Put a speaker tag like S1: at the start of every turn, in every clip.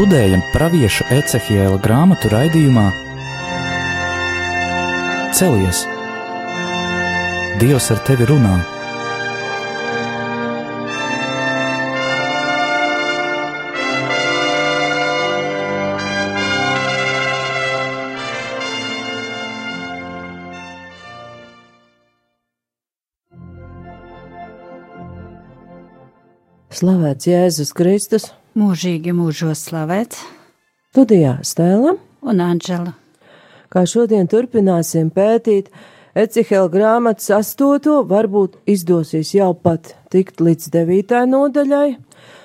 S1: studējam pravieša Ecehiela grāmatu raidījumā Celies! Dievs ar tevi runā!
S2: Slavēts Jēzus Kristus,
S3: mūžīgi mūžos slavēts,
S2: studijā Stēla,
S3: un Anģela.
S2: Kā šodien turpināsim pētīt Ecihela grāmatas astoto, varbūt izdosies jau pat tikt līdz devītai nodaļai.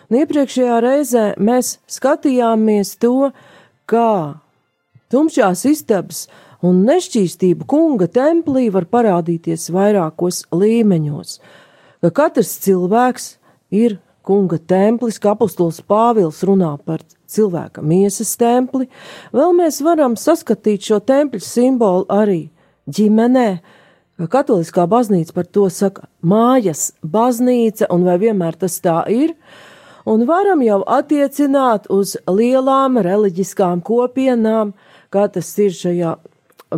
S2: Un iepriekšējā reizē mēs skatījāmies to, kā tumšās istabas un nešķīstība kunga templī var parādīties vairākos līmeņos, ka katrs cilvēks ir kunga templis, kā apustulis Pāvils runā par cilvēka miesas templi, vēl mēs varam saskatīt šo tempļu simbolu arī ģimenē. Katoliskā baznīca par to saka mājas baznīca, un vai vienmēr tas tā ir? Un varam jau attiecināt uz lielām reliģiskām kopienām, kā tas ir šajā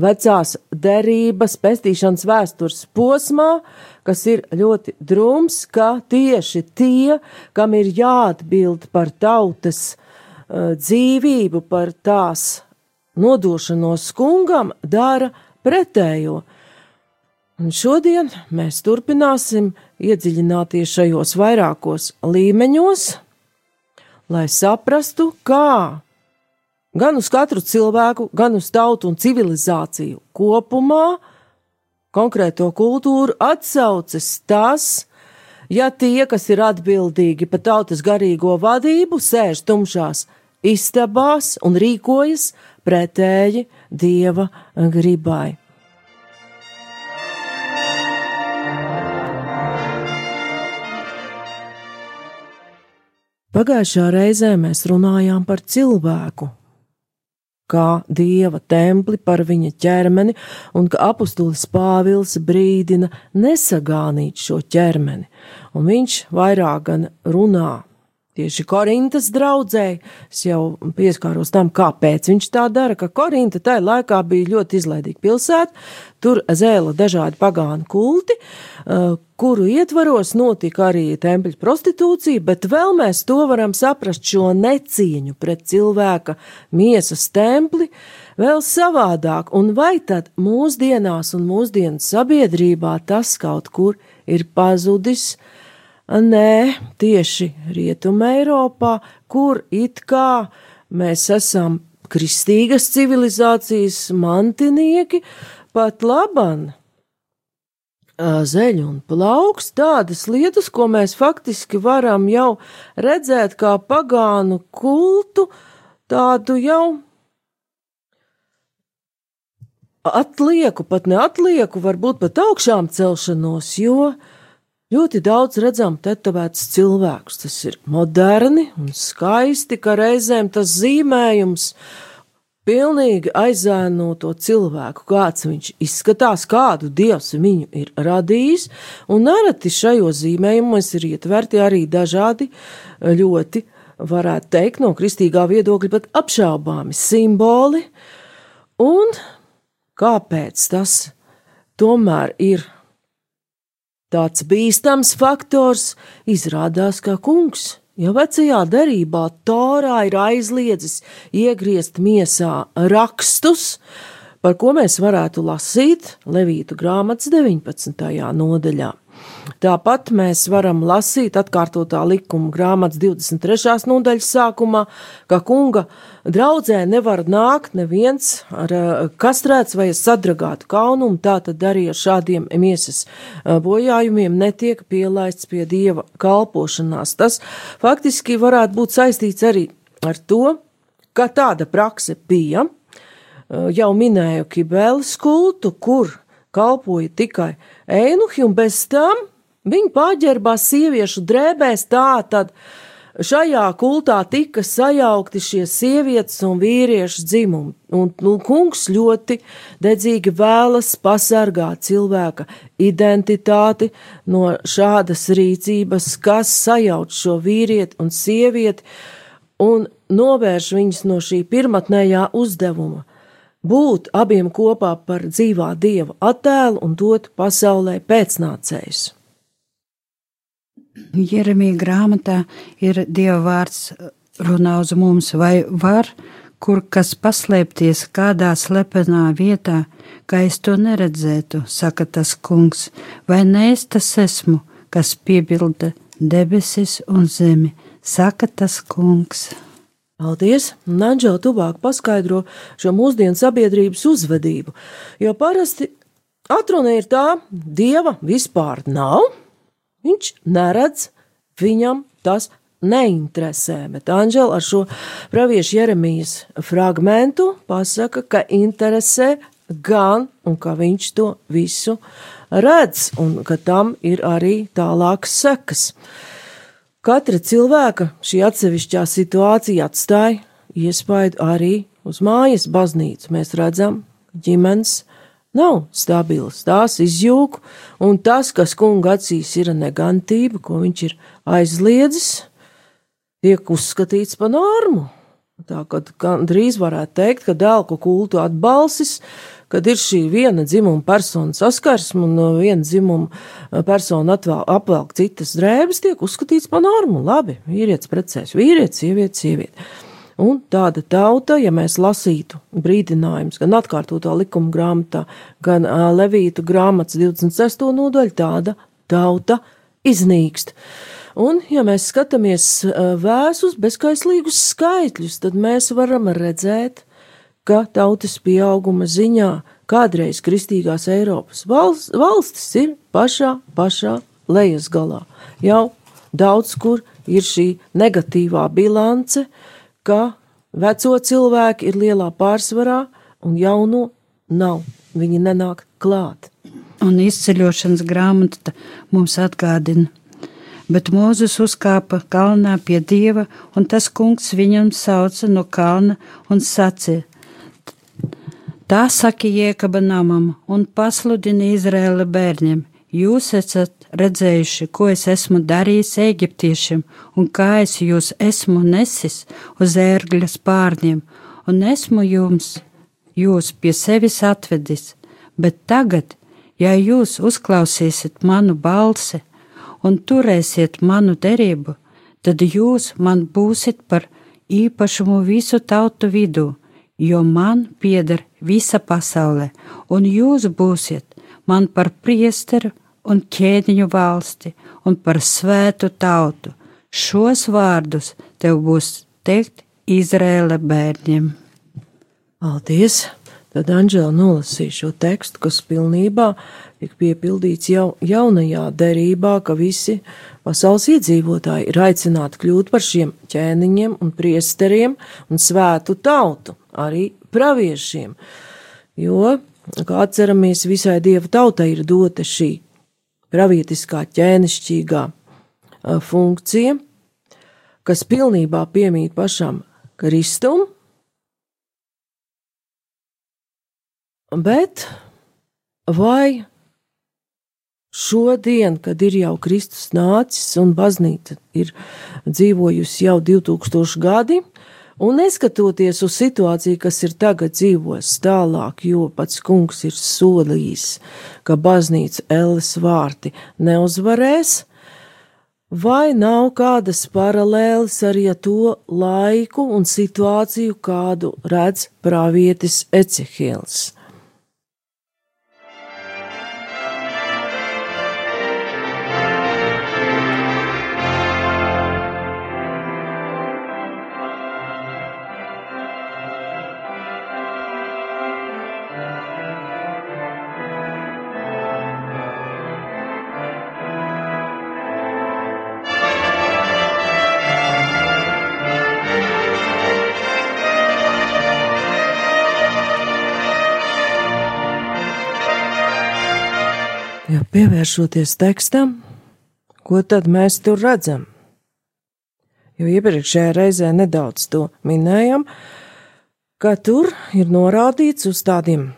S2: vecās derības pestīšanas vēstures posmā, kas ir ļoti drūms, ka tieši tie, kam ir jāatbild par tautas uh, dzīvību, par tās nodošanos kungam, dara pretējo. Un šodien mēs turpināsim iedziļināties šajos vairākos līmeņos, lai saprastu, kā gan uz katru cilvēku, gan uz tautu un civilizāciju kopumā konkrēto kultūru atsaucas tas, ja tie, kas ir atbildīgi par tautas garīgo vadību, sēž tumšās istabās un rīkojas pretēji dieva gribai. Pagājušā reizē mēs runājām par cilvēku, kā dieva templi par viņa ķermeni, un ka apustulis Pāvils brīdina nesagānīt šo ķermeni, un viņš vairāk gan runā. Tieši Korintas draudzēji, es jau pieskāros tam, kāpēc viņš tā dara, ka Korinta tajā laikā bija ļoti izlaidīga pilsēta, tur zēla dažādi pagānu kulti, uh, kuru ietvaros notika arī tempļa prostitūcija, bet vēl mēs to varam saprast šo necieņu pret cilvēka miesas templi vēl savādāk, un vai tad mūsdienās un mūsdienu sabiedrībā tas kaut kur ir pazudis? Nē, tieši Rietuma Eiropā, kur it kā mēs esam kristīgas civilizācijas mantinieki, pat laban zeļu un plauks, tādas lietas, ko mēs faktiski varam jau redzēt kā pagānu kultu, tādu jau atlieku, pat neatlieku, varbūt pat augšām celšanos, jo ļoti daudz redzam tetovētus cilvēkus. Tas ir moderni un skaisti, ka reizēm tas zīmējums pilnīgi aizēno to cilvēku, kāds viņš izskatās, kādu dievs viņu ir radījis, un nereti šajos zīmējumos ir ietverti arī dažādi ļoti, varētu teikt, no kristīgā viedokļa pat apšaubāmi simboli, un kāpēc tas tomēr ir tāds bīstams faktors, izrādās, ka kungs Jo vecajā derībā Tārā ir aizliedzis iegriezt miesā rakstus, par ko mēs varētu lasīt Levītu grāmatas 19. nodaļā. Tāpat mēs varam lasīt atkārtotā likuma grāmatas 23. nodaļas sākumā, ka kunga draudzē nevar nākt neviens ar kastrēts vai sadragātu kaunumu, tā tad arī ar šādiem miesas bojājumiem netiek pielaists pie dieva kalpošanās. Tas faktiski varētu būt saistīts arī ar to, ka tāda prakse bija. Jau minēju Kibēlas kultu, kur kalpoja tikai einuhi, un bez tam viņi pārģērbās sieviešu drēbēs tā tad. Šajā kultā tika sajaukti šie sievietes un vīriešu dzimumi, un nu, kungs ļoti dedzīgi vēlas pasargāt cilvēka identitāti no šādas rīcības, kas sajauc šo vīrieti un sievieti, un novērš viņus no šī pirmatnējā uzdevuma būt abiem kopā par dzīvā dieva attēlu un dot pasaulē pēcnācējus.
S3: Jeremija grāmatā ir Dieva vārds runā uz mums, vai var kur kas paslēpties kādā slepenā vietā, ka es to neredzētu, saka tas kungs, vai ne es tas esmu, kas piebilda debesis un zemi, saka tas kungs.
S2: Paldies! Nanģela tuvāk paskaidro šo mūsdienu sabiedrības uzvedību, jo parasti atruna ir tā, dieva vispār nav, viņš neredz, viņam tas neinteresē, bet Anģela ar šo praviešu Jeremijas fragmentu pasaka, ka interesē gan un ka viņš to visu redz un ka tam ir arī tālākas sekas. Katra cilvēka šī atsevišķā situācija atstāja iespaidu arī uz mājas baznīcu. Mēs redzam, ģimenes nav stabilas, tās izjūg, un tas, kas kunga acīs ir negantība, ko viņš ir aizliedzis, tiek uzskatīts par normu. Tā kā gandrīz varētu teikt, ka dēlku kultu atbalsis kad ir šī viena dzimuma persona saskarsme un uh, viena dzimuma uh, persona atvēl, apvelk citas drēbes, tiek uzskatīts par normu. Labi, vīrietis precēs, vīrietis, sieviete, sieviete. Un tāda tauta, ja mēs lasītu brīdinājumus gan atkārtotā likuma grāmatā, gan uh, Levītu grāmatas 26. nodaļu, tāda tauta iznīkst. Un, ja mēs skatāmies vēsus, bezskaislīgus skaitļus, tad mēs varam redzēt, ka tautas pieauguma ziņā kādreiz kristīgās Eiropas valsts, valstis ir pašā, pašā lejas galā. Jau daudz kur ir šī negatīvā bilance, ka veco cilvēki ir lielā pārsvarā un jauno nav. Viņi nenāk klāt.
S3: Un izceļošanas grāmata mums atgādina, bet Mūzes uzkāpa kalnā pie dieva, un tas kungs viņam sauca no kalna un sacīja: Tā saka Jēkaba namam un pasludina Izraēla bērniem: Jūs esat redzējuši, ko es esmu darījis eģiptiešiem, un kā es jūs esmu nesis uz ērgļa spārniem, un esmu jums, jūs pie sevis atvedis. Bet tagad, ja jūs uzklausīsiet manu balsi un turēsiet manu derību, tad jūs man būsiet par īpašumu visu tautu vidū jo man pieder visa pasaule, un jūs būsiet man par priesteru un ķēniņu valsti un par svētu tautu. Šos vārdus tev būs teikt Izrēla bērniem.
S2: Paldies! Tad Anģela nolasīja šo tekstu, kas pilnībā tika piepildīts jau jaunajā derībā, ka visi pasaules iedzīvotāji ir aicināti kļūt par šiem ķēniņiem un priesteriem un svētu tautu arī praviešiem. Jo, kā atceramies, visai dieva tautai ir dota šī pravietiskā ķēnišķīgā funkcija, kas pilnībā piemīt pašam Kristum, bet vai šodien, kad ir jau Kristus nācis un baznīca ir dzīvojusi jau 2000 gadi, Un neskatoties uz situāciju, kas ir tagad dzīvos tālāk, jo pats kungs ir solījis, ka baznīca Elles vārti neuzvarēs, vai nav kādas paralēles arī ar to laiku un situāciju, kādu redz pravietis Ecehils. Pievēršoties tekstam, ko tad mēs tur redzam? Jo iepriekšējā reizē nedaudz to minējam, ka tur ir norādīts uz tādiem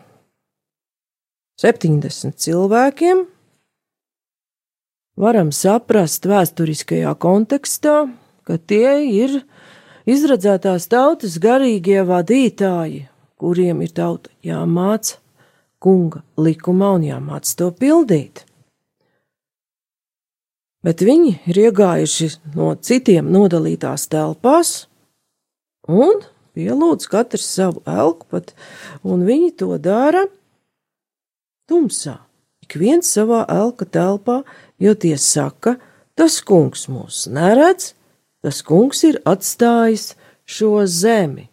S2: 70 cilvēkiem. Varam saprast vēsturiskajā kontekstā, ka tie ir izradzētās tautas garīgie vadītāji, kuriem ir tauta jāmāca kunga likumā un jāmāca to pildīt. Bet viņi ir iegājuši no citiem nodalītās telpās un pielūdz katrs savu elku pat, un viņi to dara tumsā. Ik viens savā elka telpā, jo tie saka, tas kungs mūs neredz, tas kungs ir atstājis šo zemi.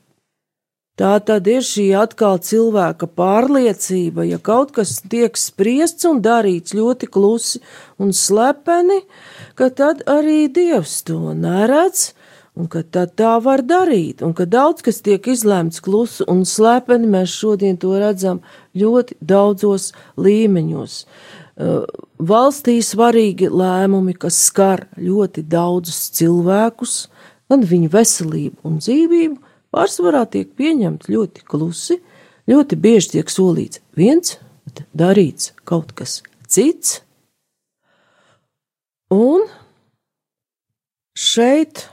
S2: Tā tad ir šī atkal cilvēka pārliecība, ja kaut kas tiek spriests un darīts ļoti klusi un slepeni, ka tad arī Dievs to neredz, un ka tad tā var darīt, un ka daudz kas tiek izlēmts klusi un slepeni, mēs šodien to redzam ļoti daudzos līmeņos. Uh, valstī svarīgi lēmumi, kas skar ļoti daudzus cilvēkus, gan viņu veselību un dzīvību, pārsvarā tiek pieņemti ļoti klusi, ļoti bieži tiek solīts viens, bet darīts kaut kas cits. Un šeit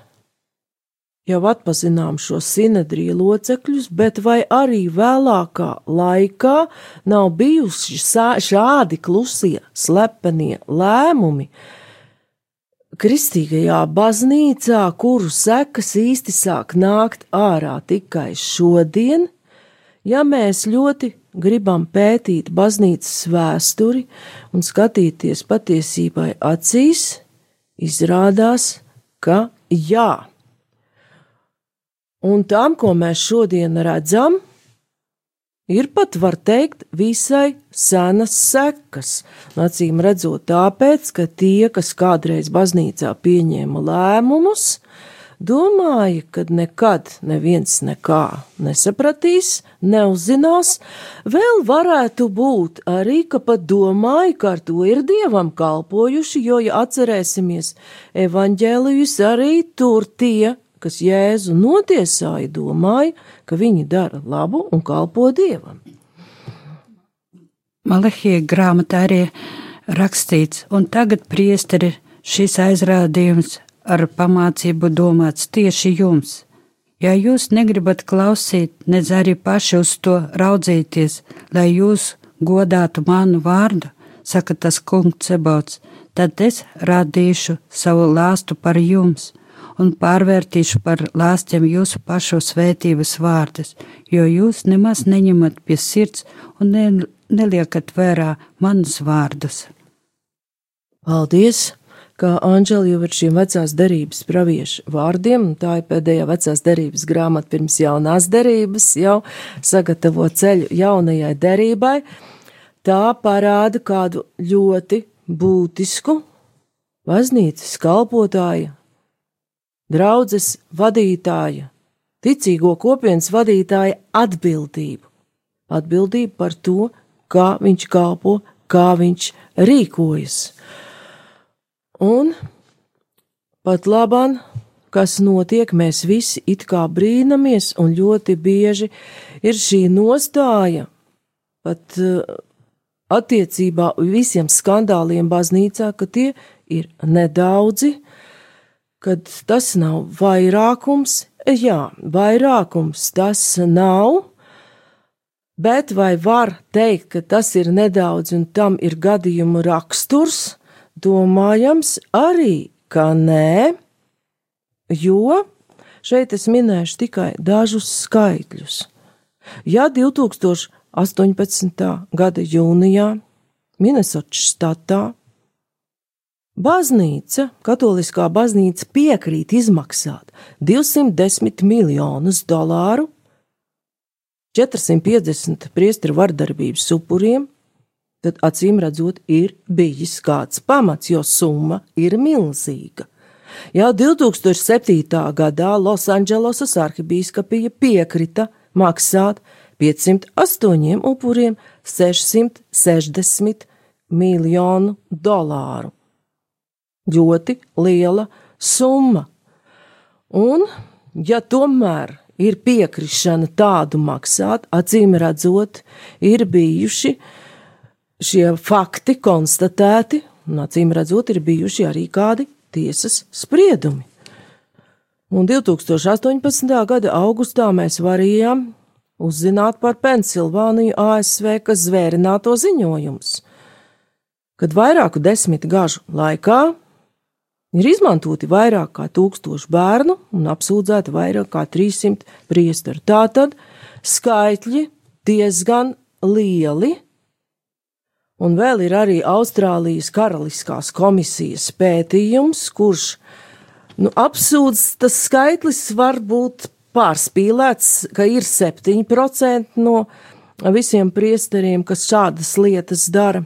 S2: jau atpazinām šo sinedriju locekļus, bet vai arī vēlākā laikā nav bijuši šādi klusie, slepenie lēmumi, kristīgajā baznīcā, kuru sekas īsti sāk nākt ārā tikai šodien, ja mēs ļoti gribam pētīt baznīcas vēsturi un skatīties patiesībai acīs, izrādās, ka jā. Un tam, ko mēs šodien redzam, ir pat, var teikt, visai senas sekas. Acīm redzot, tāpēc, ka tie, kas kādreiz baznīcā pieņēma lēmumus, domāja, ka nekad neviens nekā nesapratīs, neuzzinās, vēl varētu būt arī, ka pat domāja, ka ar to ir dievam kalpojuši, jo, ja atcerēsimies evaņģēlijus, arī tur tie, kas Jēzu notiesāja, domāja, ka viņi dara labu un kalpo dievam.
S3: Malahija grāmatā arī rakstīts, un tagad priesteri šis aizrādījums ar pamācību domāts tieši jums. Ja jūs negribat klausīt, nedz arī paši uz to raudzīties, lai jūs godātu manu vārdu, saka tas kungs Cebots, tad es rādīšu savu lāstu par jums un pārvērtīšu par lāstiem jūsu pašu svētības vārdus, jo jūs nemaz neņemat pie sirds un ne, neliekat vērā manus vārdus.
S2: Paldies! Kā Anģela jau ar šiem vecās derības praviešu vārdiem, tā ir pēdējā vecās derības grāmata pirms jaunās derības, jau sagatavo ceļu jaunajai derībai, tā parāda kādu ļoti būtisku baznīcas kalpotāja draudzes vadītāja, ticīgo kopienas vadītāja atbildību. Atbildību par to, kā viņš kalpo, kā viņš rīkojas. Un pat labāk, kas notiek, mēs visi it kā brīnamies, un ļoti bieži ir šī nostāja pat uh, attiecībā visiem skandāliem baznīcā, ka tie ir nedaudzi, kad tas nav vairākums, jā, vairākums tas nav, bet vai var teikt, ka tas ir nedaudz un tam ir gadījumu raksturs, domājams arī, ka nē, jo šeit es minēšu tikai dažus skaitļus. Ja 2018. gada jūnijā Minnesotas štatā Baznīca, katoliskā baznīca piekrīt izmaksāt 210 miljonus dolāru 450 priesteru vardarbības upuriem, tad acīm redzot, ir bijis kāds pamats, jo summa ir milzīga. Jau 2007. gadā Losandželosas arhibīskapija piekrita maksāt 508 upuriem 660 miljonu dolāru ļoti liela summa. Un, ja tomēr ir piekrišana tādu maksāt, acīm redzot, ir bijuši šie fakti konstatēti, un acīm redzot, ir bijuši arī kādi tiesas spriedumi. Un 2018. gada augustā mēs varējām uzzināt par Pensilvāniju ASV, kas zvērināto ziņojums, kad vairāku desmit gažu laikā ir izmantoti vairāk kā tūkstoši bērnu un apsūdzēti vairāk kā 300 priesteru. Tātad skaitļi diezgan lieli, un vēl ir arī Austrālijas Karaliskās komisijas pētījums, kurš nu, apsūdz tas skaitlis var būt pārspīlēts, ka ir 7% no visiem priesteriem, kas šādas lietas dara.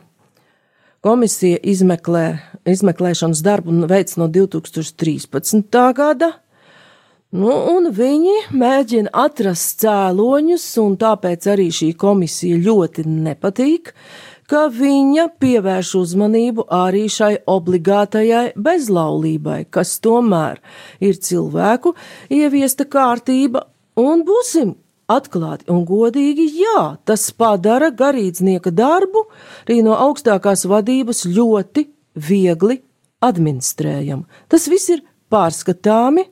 S2: Komisija izmeklē, izmeklēšanas darbu veids no 2013. gada, nu, un viņi mēģina atrast cēloņus, un tāpēc arī šī komisija ļoti nepatīk, ka viņa pievērš uzmanību arī šai obligātajai bezlaulībai, kas tomēr ir cilvēku ieviesta kārtība, un būsim Atklāti un godīgi, jā, tas padara garīdznieka darbu arī no augstākās vadības ļoti viegli administrējamu. Tas viss ir pārskatāmi,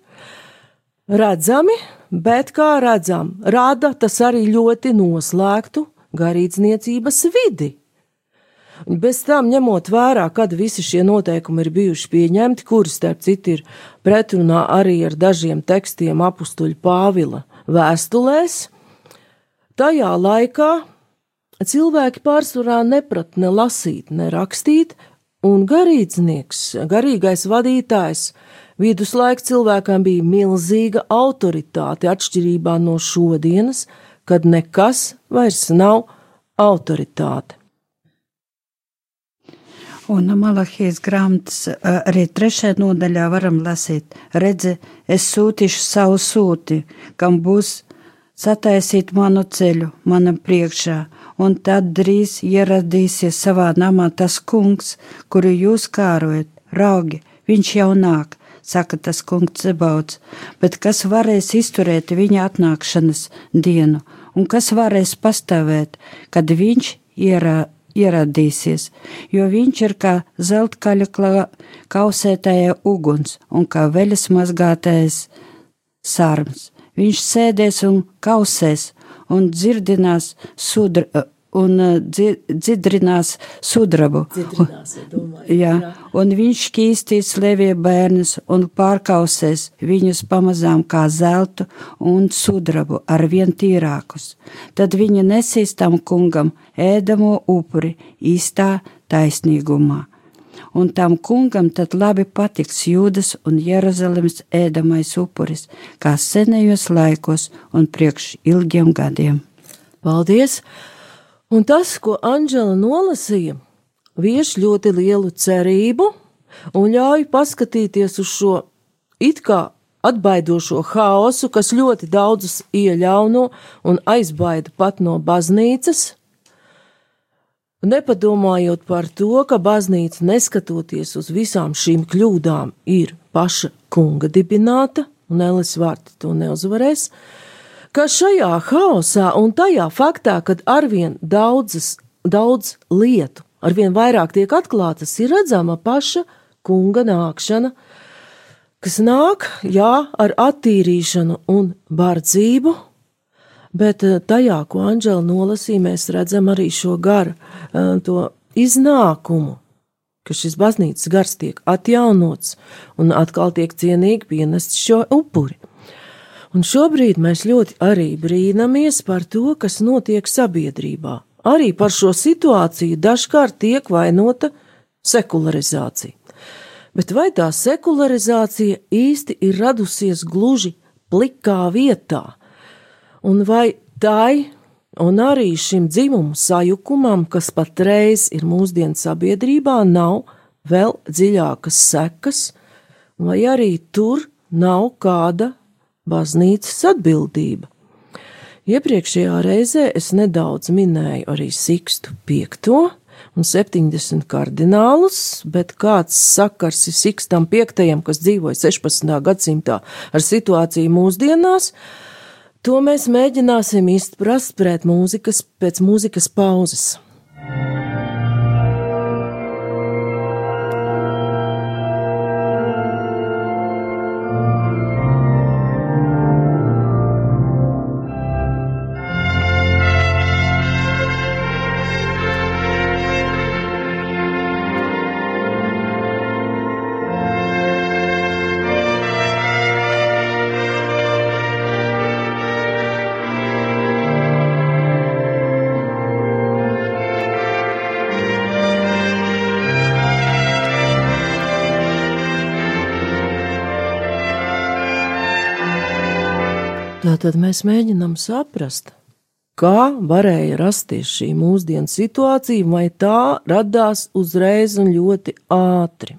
S2: redzami, bet kā redzam, rada tas arī ļoti noslēgtu garīdzniecības vidi. Bez tam, ņemot vērā, kad visi šie noteikumi ir bijuši pieņemti, kuri, starp citu, ir pretrunā arī ar dažiem tekstiem apstuļu Pāvila vēstulēs, tajā laikā cilvēki pārsvarā neprat ne lasīt, ne rakstīt, un garīdznieks, garīgais vadītājs, viduslaika cilvēkam bija milzīga autoritāte atšķirībā no šodienas, kad nekas vairs nav autoritāte.
S3: Un Malahijas grāmatas arī trešajā nodaļā varam lasīt: Redzi, es sūtīšu savu sūti, kam būs sataisīt manu ceļu, manam priekšā, un tad drīz ieradīsies savā namā tas kungs, kuru jūs kārojat. Raugi, viņš jau nāk, saka tas kungs Zebauts, bet kas varēs izturēt viņa atnākšanas dienu, un kas varēs pastāvēt, kad viņš ierādīsies? Ieradīsies, jo viņš ir kā zeltkaļa kausētāja uguns un kā veļas mazgātais sarms. Viņš sēdēs un kausēs un dzirdinās sudra, un dzidrinās sudrabu.
S2: Dzidrinās, domāju,
S3: jā, jā, un viņš šķīstīs levie bērnus un pārkausēs viņus pamazām kā zeltu un sudrabu ar vien tīrākus. Tad viņi nesīs tam kungam ēdamo upuri īstā taisnīgumā. Un tam kungam tad labi patiks Jūdas un Jeruzalemes ēdamais upuris, kā senajos laikos un priekš ilgiem gadiem.
S2: Paldies! Un tas, ko Anģela nolasīja, vieš ļoti lielu cerību un ļauj paskatīties uz šo it kā atbaidošo haosu, kas ļoti daudzus ieļauno un aizbaida pat no baznīcas, nepadomājot par to, ka baznīca, neskatoties uz visām šīm kļūdām, ir paša kunga dibināta, un Elis Vārti to neuzvarēs, ka šajā haosā un tajā faktā, kad arvien daudzas, daudz lietu, arvien vairāk tiek atklātas, ir redzama paša kunga nākšana, kas nāk, jā, ar attīrīšanu un bardzību, bet eh, tajā, ko Anģela nolasīja, mēs redzam arī šo garu, eh, to iznākumu, ka šis baznīcas gars tiek atjaunots un atkal tiek cienīgi pienest šo upuri. Un šobrīd mēs ļoti arī brīnamies par to, kas notiek sabiedrībā. Arī par šo situāciju dažkārt tiek vainota sekularizācija. Bet vai tā sekularizācija īsti ir radusies gluži plikā vietā? Un vai tai un arī šim dzimumu sajukumam, kas patreiz ir mūsdienu sabiedrībā, nav vēl dziļākas sekas, vai arī tur nav kāda baznīcas atbildība. Iepriekšējā reizē es nedaudz minēju arī Sikstu piekto un 70 kardinālus, bet kāds sakars ir Sikstam piektajam, kas dzīvoja 16. gadsimtā ar situāciju mūsdienās, to mēs mēģināsim izprast pēc mūzikas, pēc mūzikas pauzes. Tātad mēs mēģinām saprast, kā varēja rasties šī mūsdienu situācija, vai tā radās uzreiz un ļoti ātri.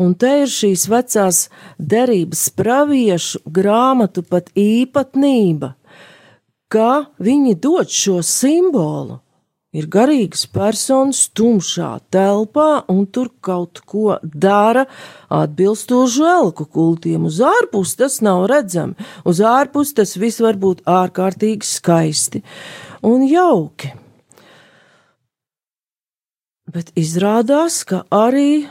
S2: Un te ir šīs vecās derības praviešu grāmatu pat īpatnība, ka viņi dod šo simbolu. Ir garīgas personas tumšā telpā, un tur kaut ko dara atbilstoši elku kultiem. Uz ārpus tas nav redzami, uz ārpus tas viss var būt ārkārtīgi skaisti un jauki. Bet izrādās, ka arī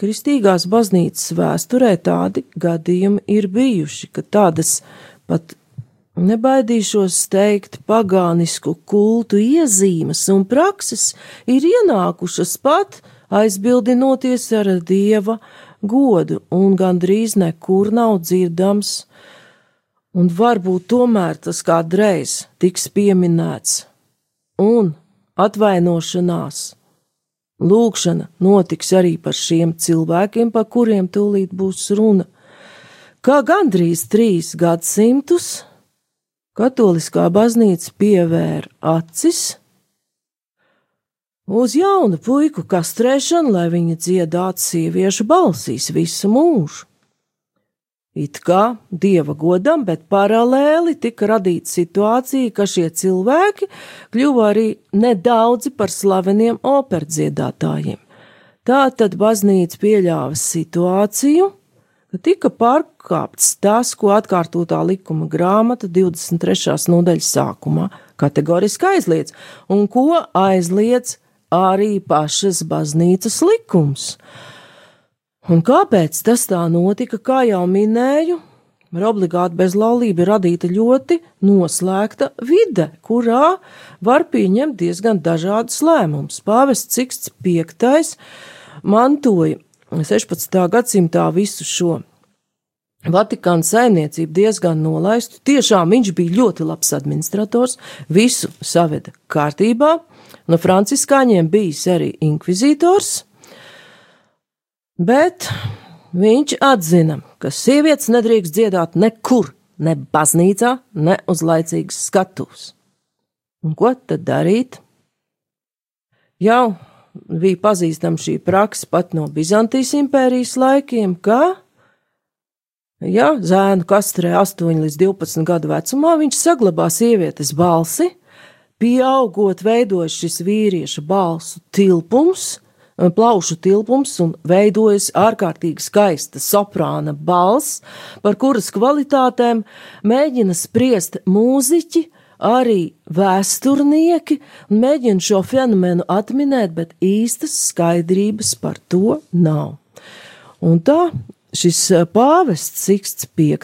S2: kristīgās baznīcas vēsturē tādi gadījumi ir bijuši, ka tādas pat Nebaidīšos teikt, pagānisku kultu iezīmes un prakses ir ienākušas pat aizbildinoties ar dieva godu, un gandrīz nekur nav dzirdams, un varbūt tomēr tas kādreiz tiks pieminēts, un atvainošanās. Lūkšana notiks arī par šiem cilvēkiem, par kuriem tūlīt būs runa. Kā gandrīz trīs gadsimtus Katoliskā baznīca pievēra acis uz jaunu puiku kastrēšanu, lai viņa dziedātu sieviešu balsīs visu mūžu. It kā dieva godam, bet paralēli tika radīta situācija, ka šie cilvēki kļuva arī nedaudzi par slaveniem operdziedātājiem. Tā tad baznīca pieļāva situāciju, ka tika pārkāpts tas, ko atkārtotā likuma grāmata 23. nodaļas sākumā kategoriski aizliedz, un ko aizliedz arī pašas baznīcas likums. Un kāpēc tas tā notika, kā jau minēju, ar obligāti bezlaulību ir radīta ļoti noslēgta vide, kurā var pieņemt diezgan dažādas lēmumus. Pāvests Ciksts V mantoja 16. gadsimtā visu šo Vatikāna saimniecību diezgan nolaistu. Tiešām viņš bija ļoti labs administrators, visu saveda kārtībā. No franciskāņiem bijis arī inkvizītors, bet viņš atzina, ka sievietes nedrīkst dziedāt nekur, ne baznīcā, ne uz laicīgas skatuves. Un ko tad darīt? Jau bija pazīstama šī praksa pat no Bizantijas impērijas laikiem, ka, ja zēnu kastrē 8 līdz 12 gadu vecumā, viņš saglabā sievietes balsi, pieaugot veidojas šis vīrieša balsu tilpums, plaušu tilpums un veidojas ārkārtīgi skaista soprāna balss, par kuras kvalitātēm mēģina spriest mūziķi, arī vēsturnieki mēģina šo fenomenu atminēt, bet īstas skaidrības par to nav. Un tā šis eh, pāvests Siksts V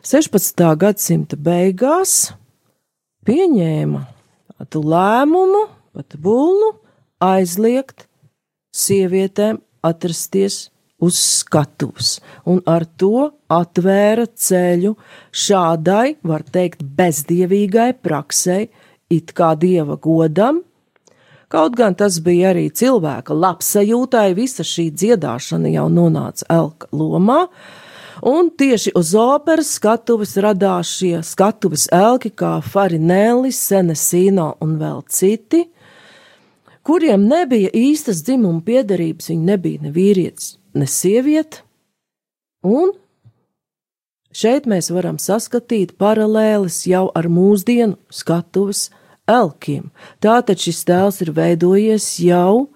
S2: 16. gadsimta beigās pieņēma lēmumu, pat bullu, aizliegt sievietēm atrasties uz skatuves, un ar to atvēra ceļu šādai, var teikt, bezdievīgai praksei, it kā dieva godam. Kaut gan tas bija arī cilvēka labsajūtai, visa šī dziedāšana jau nonāca elka lomā, un tieši uz operas skatuves radās šie skatuves elki kā Farinelli, Senesino un vēl citi, kuriem nebija īstas dzimuma piedarības, viņi nebija ne vīrietis, ne sieviete, un šeit mēs varam saskatīt paralēlis jau ar mūsdienu skatuves elkiem. Tātad šis tēls ir veidojies jau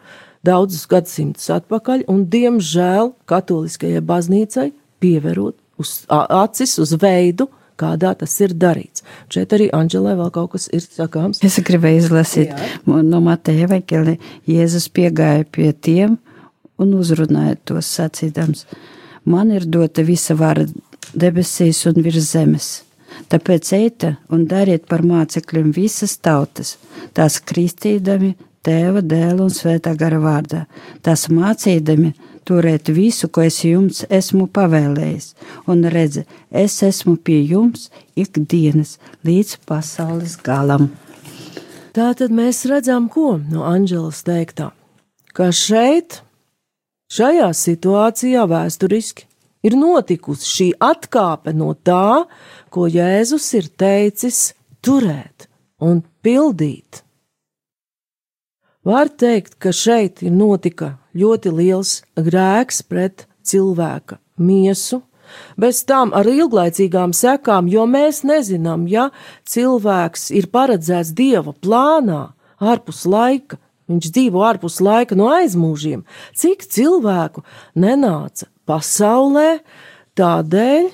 S2: daudzus gadsimtus atpakaļ, un diemžēl katoliskajai baznīcai pievērot uz acis uz veidu, kādā tas ir darīts. Šeit arī Anģelē vēl kaut kas ir sakāms.
S3: Es gribēju izlasīt Jā. no Mateja Vekeli. Jēzus piegāja pie tiem, un uzrunāja tos sacīdams: Man ir dota visa vara debesīs un virs zemes. Tāpēc eita un dariet par mācekļiem visas tautas, tās kristīdami tēva, dēla un svētā gara vārdā, tās mācīdami turēt visu, ko es jums esmu pavēlējis, un redzi, es esmu pie jums ikdienas līdz pasaules galam.
S2: Tā tad mēs redzam, ko no Anģelas teiktā, ka šeit Šajā situācijā vēsturiski ir notikusi šī atkāpe no tā, ko Jēzus ir teicis turēt un pildīt. Var teikt, ka šeit ir notika ļoti liels grēks pret cilvēka miesu, bez tam ar ilglaicīgām sekām, jo mēs nezinām, ja cilvēks ir paredzēts dieva plānā, ārpus laika, viņš dzīvo ārpus laika no aizmūžiem, cik cilvēku nenāca pasaulē tādēļ,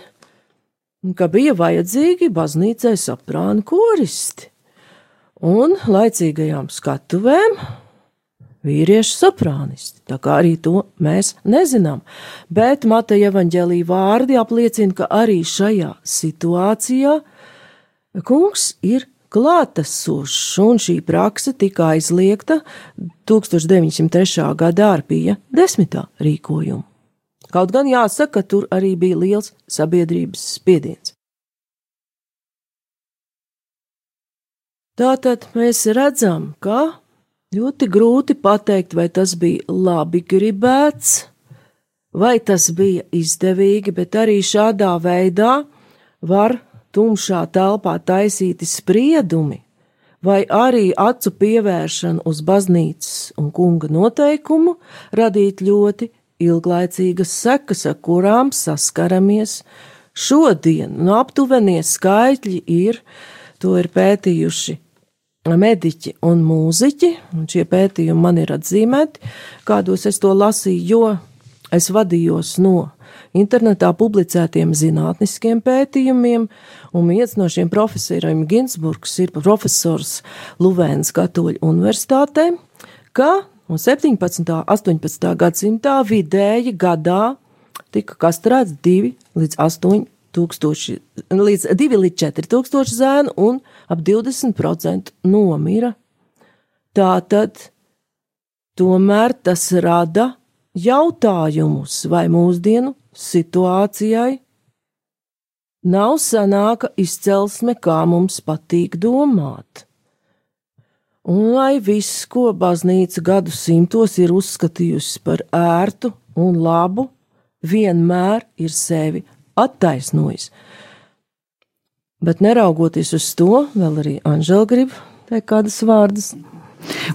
S2: ka bija vajadzīgi baznīcai soprānu koristi un laicīgajām skatuvēm vīriešu soprānisti. Tā kā arī to mēs nezinām. Bet Mateja evaņģēlī vārdi apliecina, ka arī šajā situācijā kungs ir klātesošs, un šī prakse tika aizliegta 1903. gadā ar pie desmitā rīkojumu. Kaut gan jāsaka, ka tur arī bija liels sabiedrības spiediens. Tātad mēs redzam, ka ļoti grūti pateikt, vai tas bija labi gribēts, vai tas bija izdevīgi, bet arī šādā veidā var tumšā telpā taisīti spriedumi, vai arī acu pievēršana uz baznīcas un kunga noteikumu radīt ļoti ilglaicīgas sekas, ar kurām saskaramies šodien. No aptuvenie skaitļi ir, to ir pētījuši mediķi un mūziķi, un šie pētījumi man ir atzīmēti, kādos es to lasīju, jo es vadījos no internetā publicētiem zinātniskiem pētījumiem, un viens no šiem profesoriem Ginsburgs ir profesors Luvēns Katoļu universitātē, ka no 17. un 18. gadsimtā vidēji gadā tika kastrēts 2 līdz 8 tūkstoši, līdz 2 līdz 4 tūkstoši zēnu un ap 20% nomira. Tātad tomēr tas rada jautājumus, vai mūsdienu situācijai nav sanāka izcelsme, kā mums patīk domāt. Un lai viss, ko baznīca gadu simtos ir uzskatījusi par ērtu un labu, vienmēr ir sevi attaisnojis. Bet neraugoties uz to, vēl arī Anžela grib teikt kādas vārdas.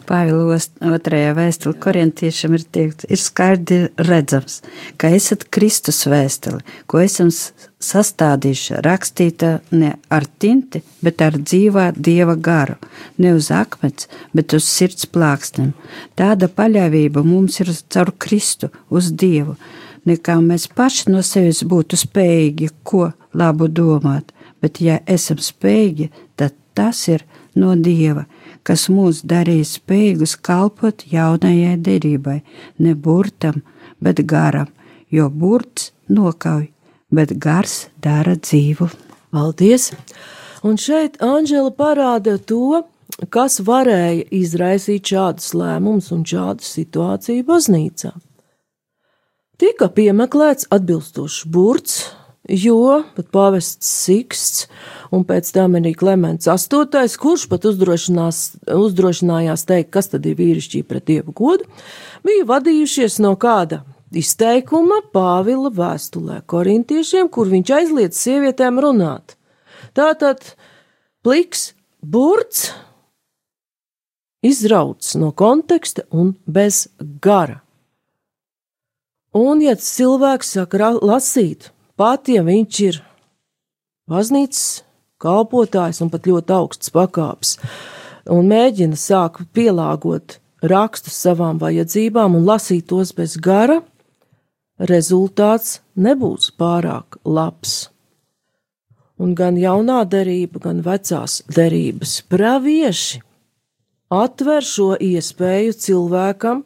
S3: Pāvilos otrajā vēstulē korintiešam ir teikts, ir skaidri redzams, ka esat Kristus vēstuli, ko esam sastādījuši, rakstīta ne ar tinti, bet ar dzīvā dieva garu, ne uz akmens, bet uz sirds plāksnēm. Tāda paļāvība mums ir caur Kristu uz Dievu. Nekā mēs paši no sevis būtu spējīgi ko labu domāt, bet ja esam spējīgi, tad tas ir no Dieva, kas mūs darīja spējīgus kalpot jaunajai derībai, ne burtam, bet garam, jo burts nokauj, bet gars dara dzīvu.
S2: Paldies! Un šeit Anģela parāda to, kas varēja izraisīt šādus lēmumus un šādu situāciju baznīcā. Tika piemeklēts atbilstošs burts, jo pat pāvests Siksts un pēc tam arī Klimants VIII, kurš pat uzdrošinājās teikt, kas tad ir vīrišķī pret dievu godu, bija vadījušies no kāda izteikuma Pāvila vēstulē korintiešiem, kur viņš aizliedz sievietēm runāt. Tātad pliks burts izrauts no konteksta un bez gara. Un, ja cilvēks saka lasīt, pat ja viņš ir baznīcas kalpotājs un pat ļoti augsts pakāps, un mēģina sākt pielāgot rakstus savām vajadzībām un lasīt tos bez gara, rezultāts nebūs pārāk labs. Un gan jaunā derība, gan vecās derības pravieši atver šo iespēju cilvēkam,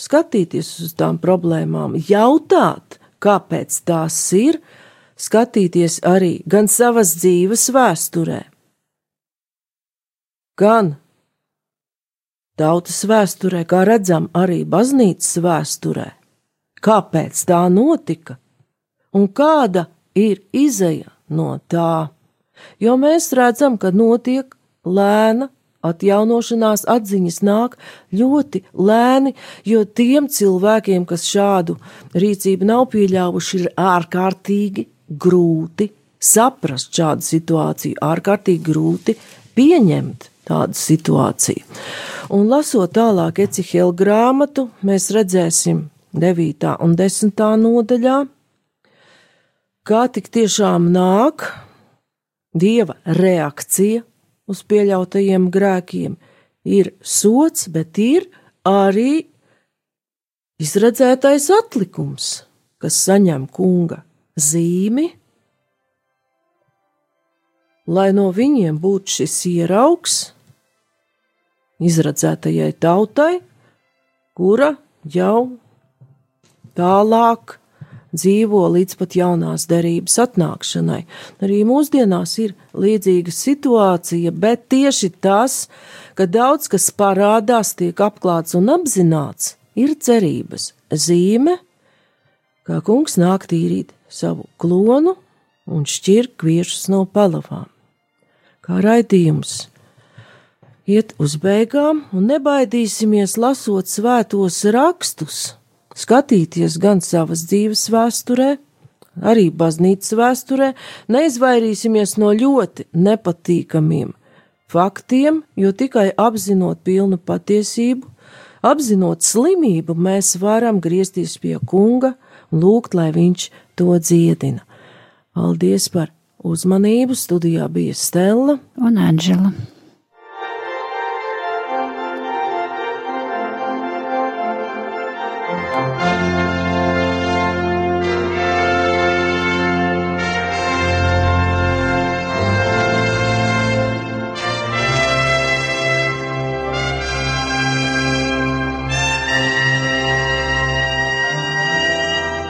S2: skatīties uz tām problēmām, jautāt, kāpēc tās ir, skatīties arī gan savas dzīves vēsturē, gan tautas vēsturē, kā redzam, arī baznīcas vēsturē, kāpēc tā notika un kāda ir izeja no tā. Jo mēs redzam, ka notiek lēna atjaunošanās atziņas nāk ļoti lēni, jo tiem cilvēkiem, kas šādu rīcību nav pieļāvuši, ir ārkārtīgi grūti saprast šādu situāciju, ārkārtīgi grūti pieņemt tādu situāciju. Un lasot tālāk Ecihela grāmatu, mēs redzēsim 9. un 10. nodaļā, kā tik tiešām nāk dieva reakcija uz pieļautajiem grēkiem. Ir sots, bet ir arī izredzētais atlikums, kas saņem kunga zīmi, lai no viņiem būtu šis ieraugs izredzētajai tautai, kura jau tālāk dzīvo līdz pat jaunās derības atnākšanai. Arī mūsdienās ir līdzīga situācija, bet tieši tas, ka daudz kas parādās, tiek apklāts un apzināts, ir cerības zīme, kā kungs nāk tīrīt savu klonu un šķirt kviešus no palavām. Kā raidījums iet uz beigām un nebaidīsimies lasot svētos rakstus skatīties gan savas dzīves vēsturē, arī baznīcas vēsturē, neizvairīsimies no ļoti nepatīkamiem faktiem, jo tikai apzinot pilnu patiesību, apzinot slimību, mēs varam griezties pie kunga un lūgt, lai viņš to dziedina. Paldies par uzmanību! Studijā bija Stela
S3: un Anģela.